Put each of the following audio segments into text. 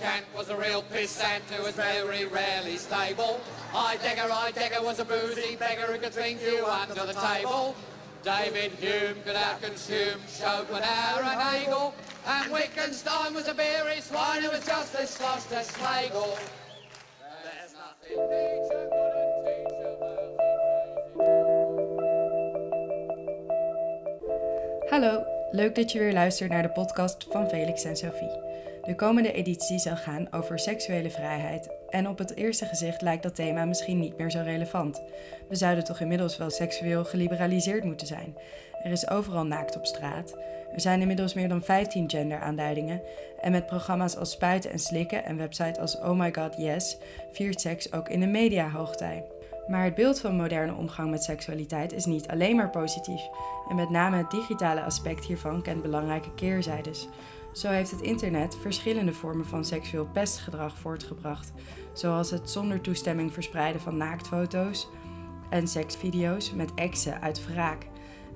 Kant was a real pissant who was very rarely stable. Heidegger, Heidegger was a boozy beggar who could drink you under the table. David Hume could outconsume Schopenhauer and Hegel. And Wittgenstein was a beery swine who was just as sloshed as Schlegel. There's nothing Nietzsche couldn't teach about Hallo, leuk dat je weer luistert naar de podcast van Felix en Sophie. De komende editie zal gaan over seksuele vrijheid. En op het eerste gezicht lijkt dat thema misschien niet meer zo relevant. We zouden toch inmiddels wel seksueel geliberaliseerd moeten zijn. Er is overal naakt op straat. Er zijn inmiddels meer dan 15 genderaanduidingen. En met programma's als Spuiten en Slikken en websites als Oh My God Yes viert seks ook in de media hoogtij. Maar het beeld van moderne omgang met seksualiteit is niet alleen maar positief. En met name het digitale aspect hiervan kent belangrijke keerzijdes. Zo heeft het internet verschillende vormen van seksueel pestgedrag voortgebracht, zoals het zonder toestemming verspreiden van naaktfoto's en seksvideo's met exen uit wraak.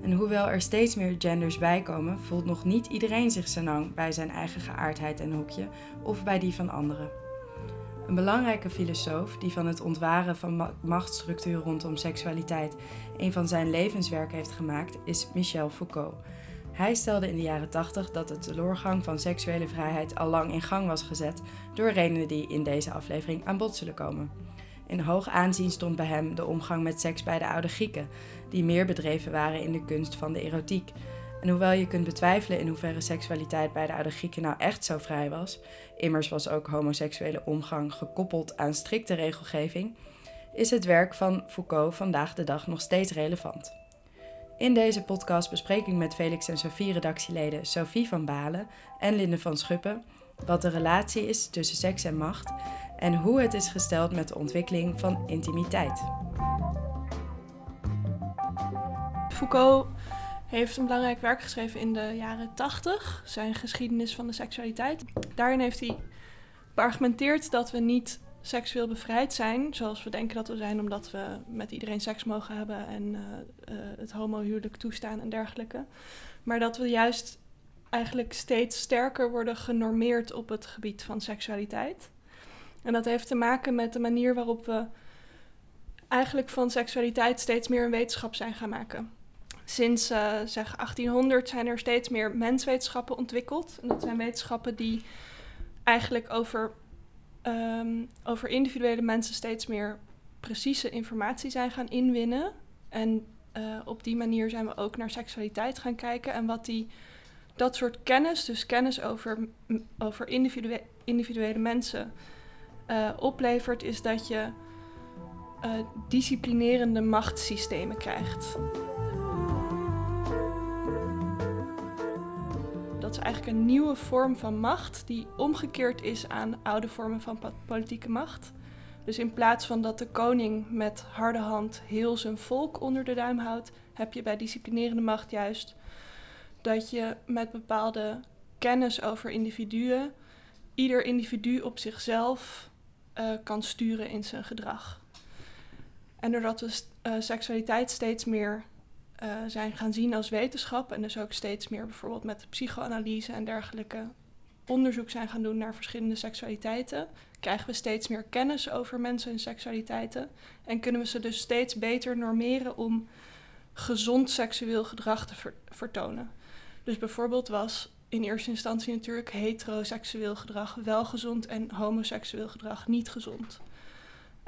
En hoewel er steeds meer genders bijkomen, voelt nog niet iedereen zich senang bij zijn eigen geaardheid en hokje of bij die van anderen. Een belangrijke filosoof die van het ontwaren van ma- machtsstructuur rondom seksualiteit een van zijn levenswerk heeft gemaakt, is Michel Foucault. Hij stelde in de jaren 80 dat de teleurgang van seksuele vrijheid al lang in gang was gezet door redenen die in deze aflevering aan bod zullen komen. In hoog aanzien stond bij hem de omgang met seks bij de oude Grieken, die meer bedreven waren in de kunst van de erotiek. En hoewel je kunt betwijfelen in hoeverre seksualiteit bij de oude Grieken nou echt zo vrij was, immers was ook homoseksuele omgang gekoppeld aan strikte regelgeving, is het werk van Foucault vandaag de dag nog steeds relevant. In deze podcast bespreek ik met Felix en Sophie redactieleden Sophie van Balen en Linde van Schuppen wat de relatie is tussen seks en macht en hoe het is gesteld met de ontwikkeling van intimiteit. Foucault heeft een belangrijk werk geschreven in de jaren 80, zijn geschiedenis van de seksualiteit. Daarin heeft hij beargumenteerd dat we niet seksueel bevrijd zijn, zoals we denken dat we zijn, omdat we met iedereen seks mogen hebben en uh, uh, het homohuwelijk toestaan en dergelijke. Maar dat we juist eigenlijk steeds sterker worden genormeerd op het gebied van seksualiteit. En dat heeft te maken met de manier waarop we eigenlijk van seksualiteit steeds meer een wetenschap zijn gaan maken. Sinds uh, zeg 1800 zijn er steeds meer menswetenschappen ontwikkeld. En dat zijn wetenschappen die eigenlijk over, um, over individuele mensen steeds meer precieze informatie zijn gaan inwinnen. En uh, op die manier zijn we ook naar seksualiteit gaan kijken. En wat die, dat soort kennis, dus kennis over, over individue individuele mensen, uh, oplevert, is dat je disciplinerende machtssystemen krijgt. Dat is eigenlijk een nieuwe vorm van macht die omgekeerd is aan oude vormen van politieke macht. Dus in plaats van dat de koning met harde hand heel zijn volk onder de duim houdt, heb je bij disciplinerende macht juist dat je met bepaalde kennis over individuen ieder individu op zichzelf uh, kan sturen in zijn gedrag. En doordat we uh, seksualiteit steeds meer uh, zijn gaan zien als wetenschap en dus ook steeds meer bijvoorbeeld met psychoanalyse en dergelijke onderzoek zijn gaan doen naar verschillende seksualiteiten, krijgen we steeds meer kennis over mensen en seksualiteiten en kunnen we ze dus steeds beter normeren om gezond seksueel gedrag te ver vertonen. Dus bijvoorbeeld was in eerste instantie natuurlijk heteroseksueel gedrag wel gezond en homoseksueel gedrag niet gezond.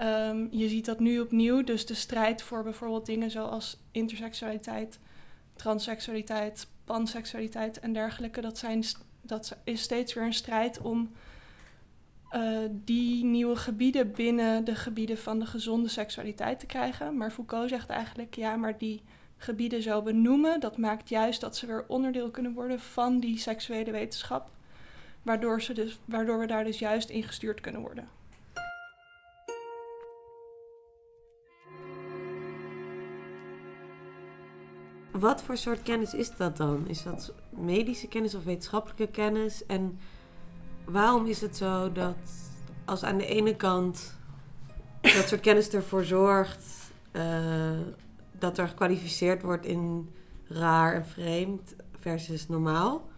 Um, je ziet dat nu opnieuw, dus de strijd voor bijvoorbeeld dingen zoals interseksualiteit, transseksualiteit, panseksualiteit en dergelijke, dat, zijn, dat is steeds weer een strijd om uh, die nieuwe gebieden binnen de gebieden van de gezonde seksualiteit te krijgen. Maar Foucault zegt eigenlijk, ja, maar die gebieden zo benoemen, dat maakt juist dat ze weer onderdeel kunnen worden van die seksuele wetenschap, waardoor, ze dus, waardoor we daar dus juist in gestuurd kunnen worden. Wat voor soort kennis is dat dan? Is dat medische kennis of wetenschappelijke kennis? En waarom is het zo dat als aan de ene kant dat soort kennis ervoor zorgt uh, dat er gekwalificeerd wordt in raar en vreemd versus normaal,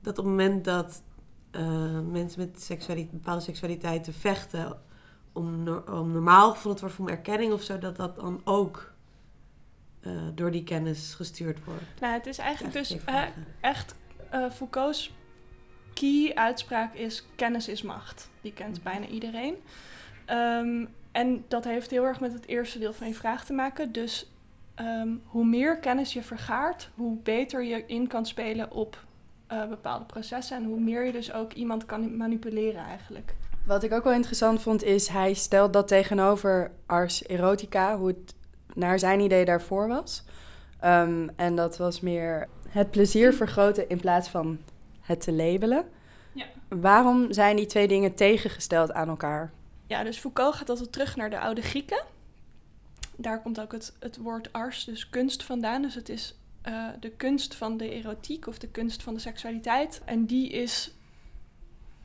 dat op het moment dat eh, mensen met seksuali- bepaalde seksualiteiten vechten om, om normaal gevonden te worden voor erkenning of zo, dat dat dan ook eh, door die kennis gestuurd wordt. Nou, het is eigenlijk dus eh, echt eh, Foucault's key uitspraak is kennis is macht. Die kent Mhm. bijna iedereen. Ehm, en dat heeft heel erg met het eerste deel van je vraag te maken. Dus ehm, hoe meer kennis je vergaart, hoe beter je in kan spelen op eh, bepaalde processen. En hoe meer je dus ook iemand kan manipuleren eigenlijk. Wat ik ook wel interessant vond, is hij stelt dat tegenover Ars Erotica, hoe het naar zijn idee daarvoor was. Ehm, en dat was meer het plezier vergroten in plaats van het te labelen. Ja. Waarom zijn die twee dingen tegengesteld aan elkaar? Ja, dus Foucault gaat altijd terug naar de oude Grieken. Daar komt ook het, het woord ars, dus kunst, vandaan. Dus het is eh, de kunst van de erotiek of de kunst van de seksualiteit. En die is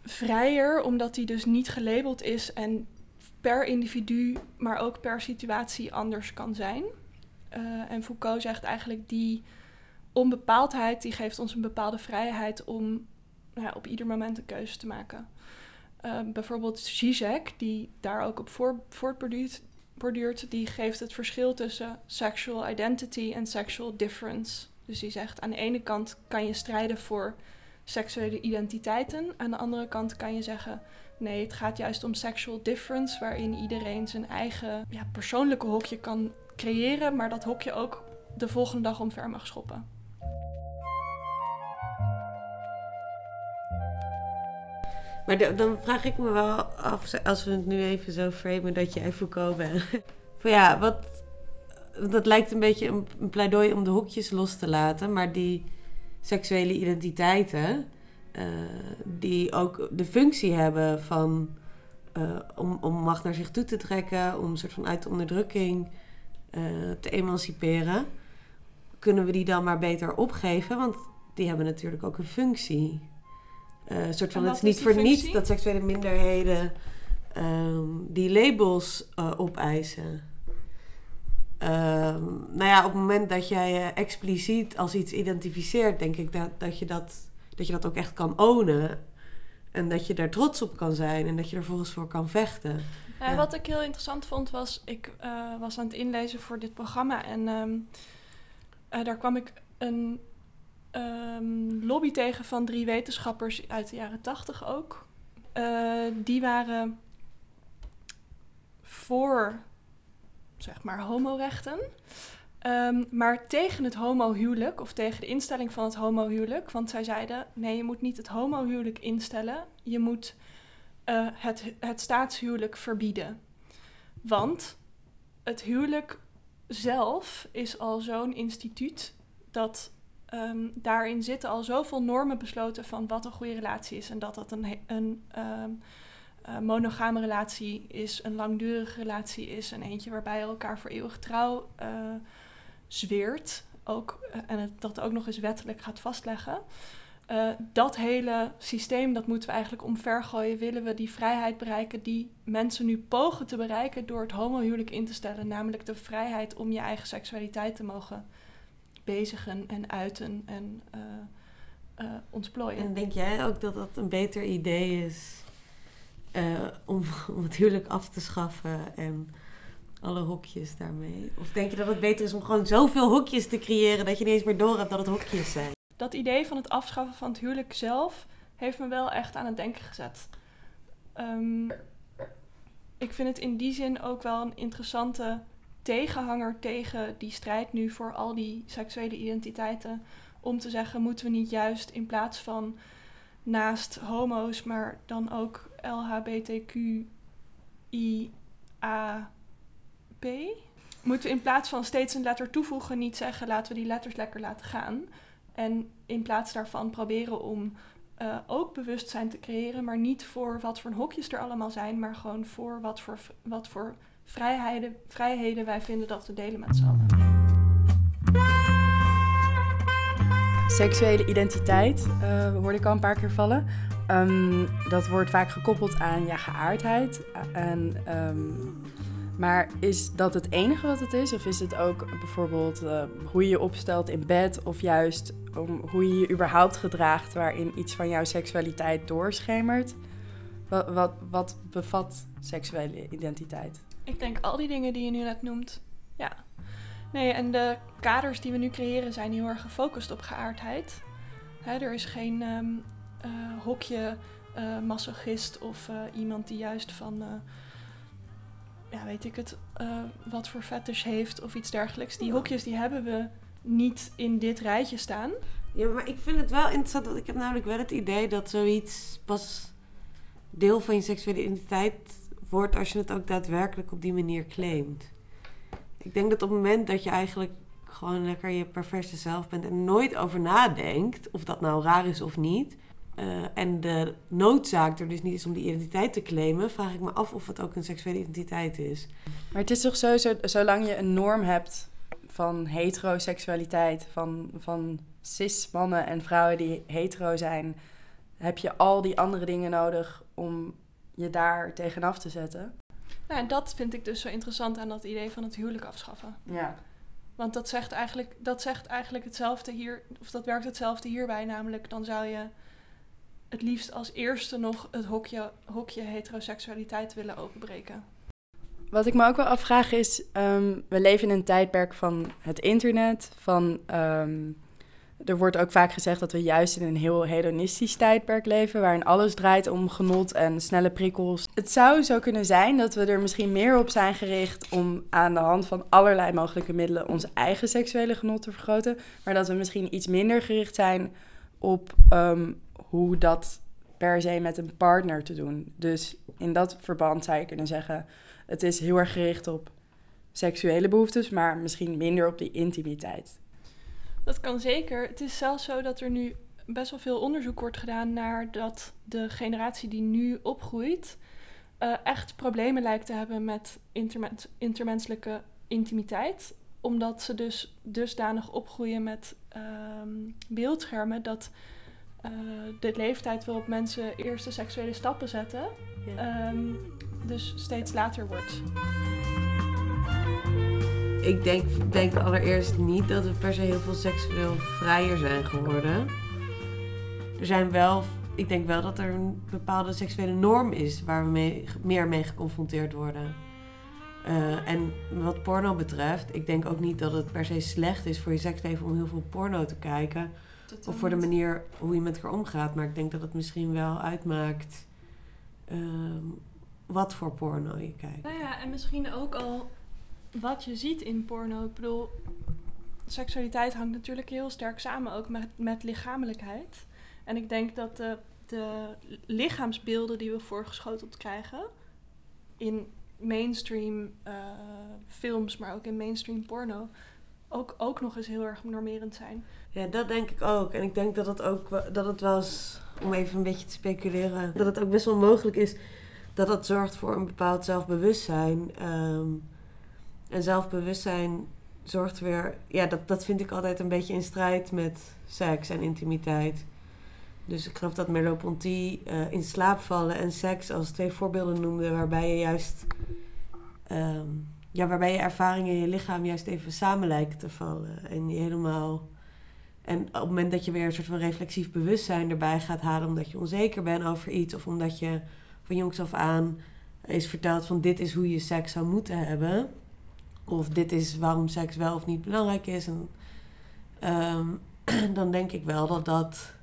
vrijer, omdat die dus niet gelabeld is en per individu, maar ook per situatie anders kan zijn. Eh, en Foucault zegt eigenlijk die onbepaaldheid, die geeft ons een bepaalde vrijheid om nou ja, op ieder moment een keuze te maken. Uh, bijvoorbeeld Zizek, die daar ook op voor, voortborduurt, borduurt, die geeft het verschil tussen sexual identity en sexual difference. Dus die zegt aan de ene kant kan je strijden voor seksuele identiteiten, aan de andere kant kan je zeggen nee, het gaat juist om sexual difference, waarin iedereen zijn eigen ja, persoonlijke hokje kan creëren, maar dat hokje ook de volgende dag omver mag schoppen. Maar dan vraag ik me wel af, als we het nu even zo framen dat jij Foucault bent. Van ja, wat, dat lijkt een beetje een, pleidooi om de hokjes los te laten. Maar die seksuele identiteiten, die ook de functie hebben van eh, om, om macht naar zich toe te trekken, om een soort van uit de onderdrukking eh, te emanciperen, kunnen we die dan maar beter opgeven? Want die hebben natuurlijk ook een functie. Eh, soort van, het is niet voor niets dat seksuele minderheden ehm, die labels eh, opeisen. Ehm, nou ja, op het moment dat jij je expliciet als iets identificeert, denk ik dat, dat, je dat, dat je dat ook echt kan ownen. En dat je daar trots op kan zijn en dat je er volgens voor kan vechten. Ja. Wat ik heel interessant vond was, ik eh, was aan het inlezen voor dit programma en ehm, eh, daar kwam ik een ehm, lobby tegen van drie wetenschappers uit de jaren tachtig ook. Eh, die waren voor, zeg maar, homorechten. Ehm, maar tegen het homohuwelijk, of tegen de instelling van het homohuwelijk. Want zij zeiden, nee, je moet niet het homohuwelijk instellen. Je moet eh, het, het staatshuwelijk verbieden. Want het huwelijk zelf is al zo'n instituut dat ehm, daarin zitten al zoveel normen besloten van wat een goede relatie is. En dat dat een, een ehm, eh, monogame relatie is, een langdurige relatie is. En eentje waarbij elkaar voor eeuwig trouw eh, zweert. Ook, eh, en dat ook nog eens wettelijk gaat vastleggen. Eh, dat hele systeem, dat moeten we eigenlijk omvergooien. Willen we die vrijheid bereiken die mensen nu pogen te bereiken door het homohuwelijk in te stellen. Namelijk de vrijheid om je eigen seksualiteit te mogen bezigen en uiten en eh, ontplooien. En denk jij ook dat dat een beter idee is om, om het huwelijk af te schaffen en alle hokjes daarmee? Of denk je dat het beter is om gewoon zoveel hokjes te creëren dat je niet eens meer door hebt dat het hokjes zijn? dat idee van het afschaffen van het huwelijk zelf heeft me wel echt aan het denken gezet. Ehm, ik vind het in die zin ook wel een interessante tegenhanger tegen die strijd nu voor al die seksuele identiteiten. Om te zeggen, moeten we niet juist in plaats van naast homo's, maar dan ook Moeten we in plaats van steeds een letter toevoegen, niet zeggen laten we die letters lekker laten gaan. En in plaats daarvan proberen om eh, ook bewustzijn te creëren, maar niet voor wat voor hokjes er allemaal zijn, maar gewoon voor wat voor, wat voor vrijheden, vrijheden wij vinden dat we delen met z'n allen. Seksuele identiteit eh, hoorde ik al een paar keer vallen. Ehm, dat wordt vaak gekoppeld aan ja, geaardheid. En ehm, Maar is dat het enige wat het is? Of is het ook bijvoorbeeld uh, hoe je je opstelt in bed? Of juist hoe je je überhaupt gedraagt waarin iets van jouw seksualiteit doorschemert? Wat, wat, wat bevat seksuele identiteit? Ik denk al die dingen die je nu net noemt. Ja. Nee, en de kaders die we nu creëren zijn heel erg gefocust op geaardheid. Hè, er is geen um, uh, hokje uh, masochist of iemand die juist van, ja, weet ik het, wat voor fetish heeft of iets dergelijks. Die hokjes die hebben we niet in dit rijtje staan. Ja, maar ik vind het wel interessant, want ik heb namelijk wel het idee dat zoiets pas deel van je seksuele identiteit wordt als je het ook daadwerkelijk op die manier claimt. Ik denk dat op het moment dat je eigenlijk gewoon lekker je perverse zelf bent en nooit over nadenkt of dat nou raar is of niet. Uh, en de noodzaak er dus niet is om die identiteit te claimen, vraag ik me af of het ook een seksuele identiteit is. Maar het is toch zo, zo zolang je een norm hebt van heteroseksualiteit, van, van cis-mannen en vrouwen die hetero zijn, heb je al die andere dingen nodig om je daar tegenaf te zetten. Nou, en dat vind ik dus zo interessant aan dat idee van het huwelijk afschaffen. Ja. Want dat zegt eigenlijk, dat zegt eigenlijk hetzelfde hier, of dat werkt hetzelfde hierbij, namelijk dan zou je het liefst als eerste nog het hokje, hokje heteroseksualiteit willen openbreken. Wat ik me ook wel afvraag is, um, we leven in een tijdperk van het internet, van um, er wordt ook vaak gezegd dat we juist in een heel hedonistisch tijdperk leven, waarin alles draait om genot en snelle prikkels. Het zou zo kunnen zijn dat we er misschien meer op zijn gericht om aan de hand van allerlei mogelijke middelen ons eigen seksuele genot te vergroten, maar dat we misschien iets minder gericht zijn op um, hoe dat per se met een partner te doen. Dus in dat verband zou je kunnen zeggen, het is heel erg gericht op seksuele behoeftes, maar misschien minder op die intimiteit. Dat kan zeker. Het is zelfs zo dat er nu best wel veel onderzoek wordt gedaan naar dat de generatie die nu opgroeit uh, echt problemen lijkt te hebben met intermens intermenselijke intimiteit. Omdat ze dus dusdanig opgroeien met um, beeldschermen dat uh, de leeftijd waarop mensen eerste seksuele stappen zetten, ja. um, dus steeds later wordt ik denk, denk allereerst niet dat we per se heel veel seksueel vrijer zijn geworden. Er zijn wel, ik denk wel dat er een bepaalde seksuele norm is waar we mee, meer mee geconfronteerd worden. Uh, en wat porno betreft, ik denk ook niet dat het per se slecht is voor je seksleven om heel veel porno te kijken. Totaal of voor de manier hoe je met elkaar omgaat. Maar ik denk dat het misschien wel uitmaakt uh, wat voor porno je kijkt. Nou ja, en misschien ook al wat je ziet in porno. Ik bedoel, seksualiteit hangt natuurlijk heel sterk samen ook met, met lichamelijkheid. En ik denk dat de, de lichaamsbeelden die we voorgeschoteld krijgen in mainstream uh, films, maar ook in mainstream porno, ook, ook nog eens heel erg normerend zijn. Ja, dat denk ik ook. En ik denk dat het ook dat het wel eens, om even een beetje te speculeren, dat het ook best wel mogelijk is dat het zorgt voor een bepaald zelfbewustzijn. Um, en zelfbewustzijn zorgt weer... Ja, dat, dat vind ik altijd een beetje in strijd met seks en intimiteit. Dus ik geloof dat Merleau-Ponty uh, in slaap vallen en seks als twee voorbeelden noemde... waarbij je juist... Um, ja, waarbij je ervaringen in je lichaam juist even samen lijken te vallen. En je helemaal... En op het moment dat je weer een soort van reflexief bewustzijn erbij gaat halen... omdat je onzeker bent over iets... of omdat je van jongs af aan is verteld van dit is hoe je seks zou moeten hebben of dit is waarom seks wel of niet belangrijk is. En, um, dan denk ik wel dat dat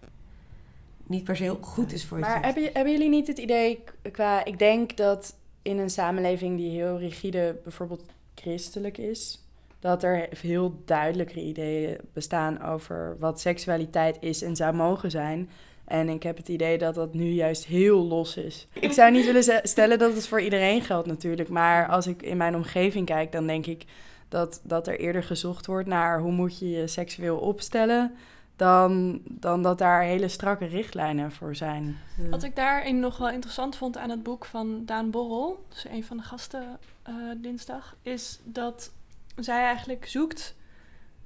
niet per se heel goed is voor je. Maar hebben, hebben jullie niet het idee qua. Ik denk dat in een samenleving die heel rigide, bijvoorbeeld christelijk is, dat er heel duidelijke ideeën bestaan over wat seksualiteit is en zou mogen zijn. En ik heb het idee dat dat nu juist heel los is. Ik zou niet willen stellen dat het voor iedereen geldt natuurlijk. Maar als ik in mijn omgeving kijk, dan denk ik dat, dat er eerder gezocht wordt naar hoe moet je je seksueel opstellen. Dan, dan dat daar hele strakke richtlijnen voor zijn. Wat ik daarin nog wel interessant vond aan het boek van Daan Borrel, dus een van de gasten uh, dinsdag, is dat zij eigenlijk zoekt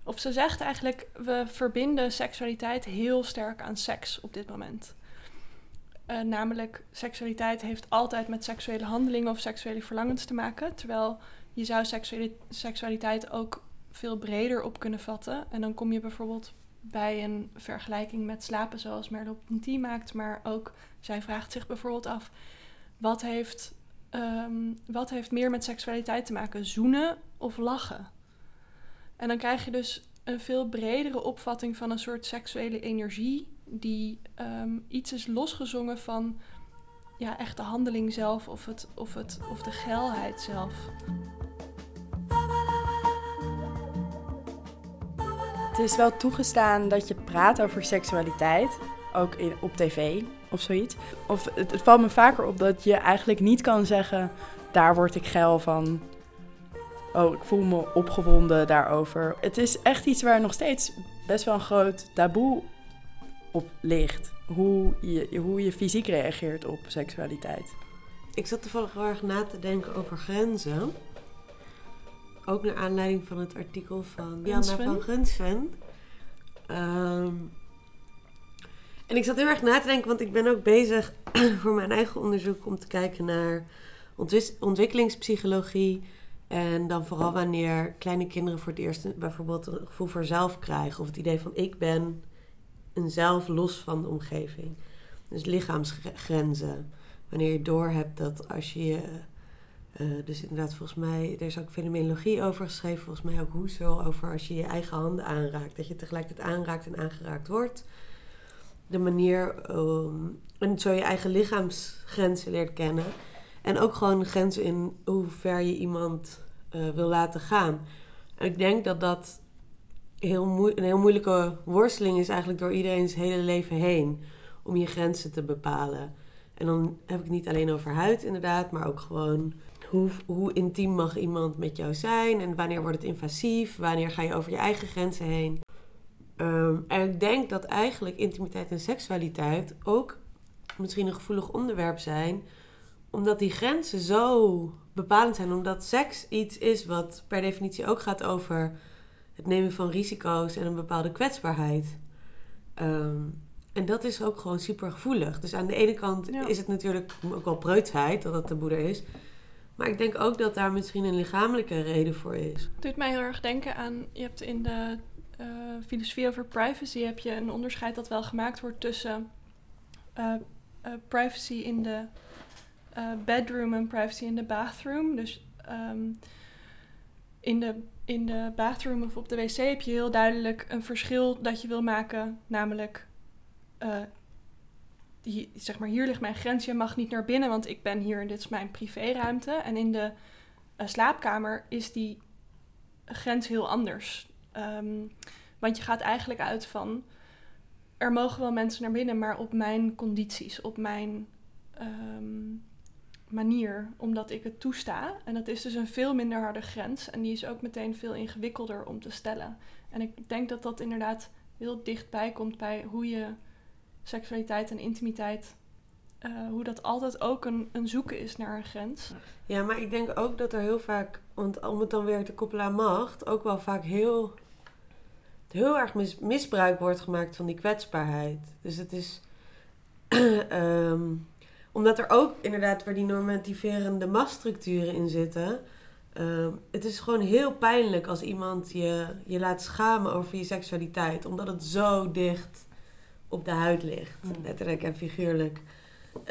of ze zegt eigenlijk, we verbinden seksualiteit heel sterk aan seks op dit moment. Uh, namelijk, seksualiteit heeft altijd met seksuele handelingen of seksuele verlangens te maken. Terwijl je zou seksualiteit ook veel breder op kunnen vatten. En dan kom je bijvoorbeeld bij een vergelijking met slapen, zoals Merleau-Ponty maakt. Maar ook, zij vraagt zich bijvoorbeeld af: wat heeft, um, wat heeft meer met seksualiteit te maken? Zoenen of lachen? En dan krijg je dus een veel bredere opvatting van een soort seksuele energie, die um, iets is losgezongen van ja, echt de handeling zelf of, het, of, het, of de geilheid zelf. Het is wel toegestaan dat je praat over seksualiteit, ook in, op tv of zoiets. Of het, valt me vaker op dat je eigenlijk niet kan zeggen, daar word ik geil van. Oh, ik voel me opgewonden daarover. Het is echt iets waar nog steeds best wel een groot taboe op ligt. Hoe je, hoe je fysiek reageert op seksualiteit. Ik zat toevallig heel erg na te denken over grenzen. Ook naar aanleiding van het artikel van Janna van Gunsven. Um, en ik zat heel erg na te denken, want ik ben ook bezig voor mijn eigen onderzoek om te kijken naar ontwikkelingspsychologie. En dan vooral wanneer kleine kinderen voor het eerst bijvoorbeeld een gevoel voor zelf krijgen. Of het idee van ik ben een zelf los van de omgeving. Dus lichaamsgrenzen. Wanneer je doorhebt dat als je uh, dus inderdaad, volgens mij, er is ook fenomenologie over geschreven, volgens mij ook Husserl, over als je je eigen handen aanraakt, dat je tegelijkertijd aanraakt en aangeraakt wordt. De manier, um, en zo je eigen lichaamsgrenzen leert kennen. En ook gewoon grenzen in hoe ver je iemand uh, wil laten gaan. En ik denk dat dat heel een heel moeilijke worsteling is eigenlijk door iedereen's hele leven heen. Om je grenzen te bepalen. En dan heb ik het niet alleen over huid inderdaad, maar ook gewoon hoe, hoe intiem mag iemand met jou zijn en wanneer wordt het invasief, wanneer ga je over je eigen grenzen heen. Ehm, en ik denk dat eigenlijk intimiteit en seksualiteit ook misschien een gevoelig onderwerp zijn, omdat die grenzen zo bepalend zijn, omdat seks iets is wat per definitie ook gaat over het nemen van risico's en een bepaalde kwetsbaarheid. Ehm, en dat is ook gewoon super gevoelig. Dus aan de ene kant is het natuurlijk ook wel preutsheid dat het de boeder is. Maar ik denk ook dat daar misschien een lichamelijke reden voor is. Het doet mij heel erg denken aan, je hebt in de uh, filosofie over privacy heb je een onderscheid dat wel gemaakt wordt tussen uh, uh, privacy in de bedroom en privacy in de bathroom. Dus um, in, de, in de bathroom of op de wc heb je heel duidelijk een verschil dat je wil maken, namelijk die, zeg maar, hier ligt mijn grens, je mag niet naar binnen, want ik ben hier en dit is mijn privéruimte. En in de uh, slaapkamer is die grens heel anders. Um, want je gaat eigenlijk uit van, er mogen wel mensen naar binnen, maar op mijn condities, op mijn um, manier, omdat ik het toesta. En dat is dus een veel minder harde grens en die is ook meteen veel ingewikkelder om te stellen. En ik denk dat dat inderdaad heel dichtbij komt bij hoe je seksualiteit en intimiteit, uh, hoe dat altijd ook een, een zoeken is naar een grens. Ja, maar ik denk ook dat er heel vaak, want om het dan weer te koppelen aan macht, ook wel vaak heel, heel erg mis, misbruik wordt gemaakt van die kwetsbaarheid. Dus het is. um, omdat er ook inderdaad weer die normativerende machtsstructuren in zitten. Um, het is gewoon heel pijnlijk als iemand je, je laat schamen over je seksualiteit, omdat het zo dicht op de huid ligt. Mm. Letterlijk en figuurlijk.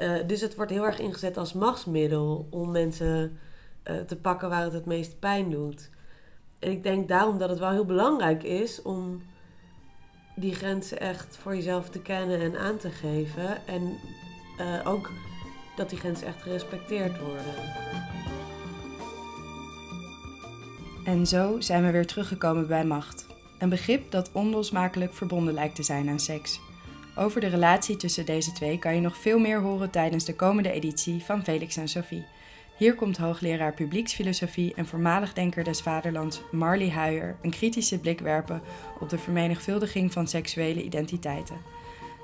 Uh, dus het wordt heel erg ingezet als machtsmiddel om mensen uh, te pakken waar het het meest pijn doet. En ik denk daarom dat het wel heel belangrijk is om die grenzen echt voor jezelf te kennen en aan te geven. En uh, ook dat die grenzen echt gerespecteerd worden. En zo zijn we weer teruggekomen bij macht. Een begrip dat onlosmakelijk verbonden lijkt te zijn aan seks. Over de relatie tussen deze twee kan je nog veel meer horen tijdens de komende editie van Felix en Sophie. Hier komt hoogleraar publieksfilosofie en voormalig denker des vaderlands Marley Huijer een kritische blik werpen op de vermenigvuldiging van seksuele identiteiten.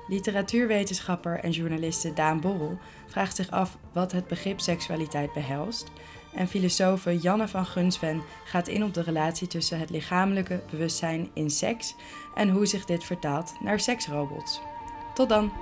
Literatuurwetenschapper en journaliste Daan Borrel vraagt zich af wat het begrip seksualiteit behelst. En filosoof Janne van Gunsven gaat in op de relatie tussen het lichamelijke bewustzijn in seks en hoe zich dit vertaalt naar seksrobots. Tot dan!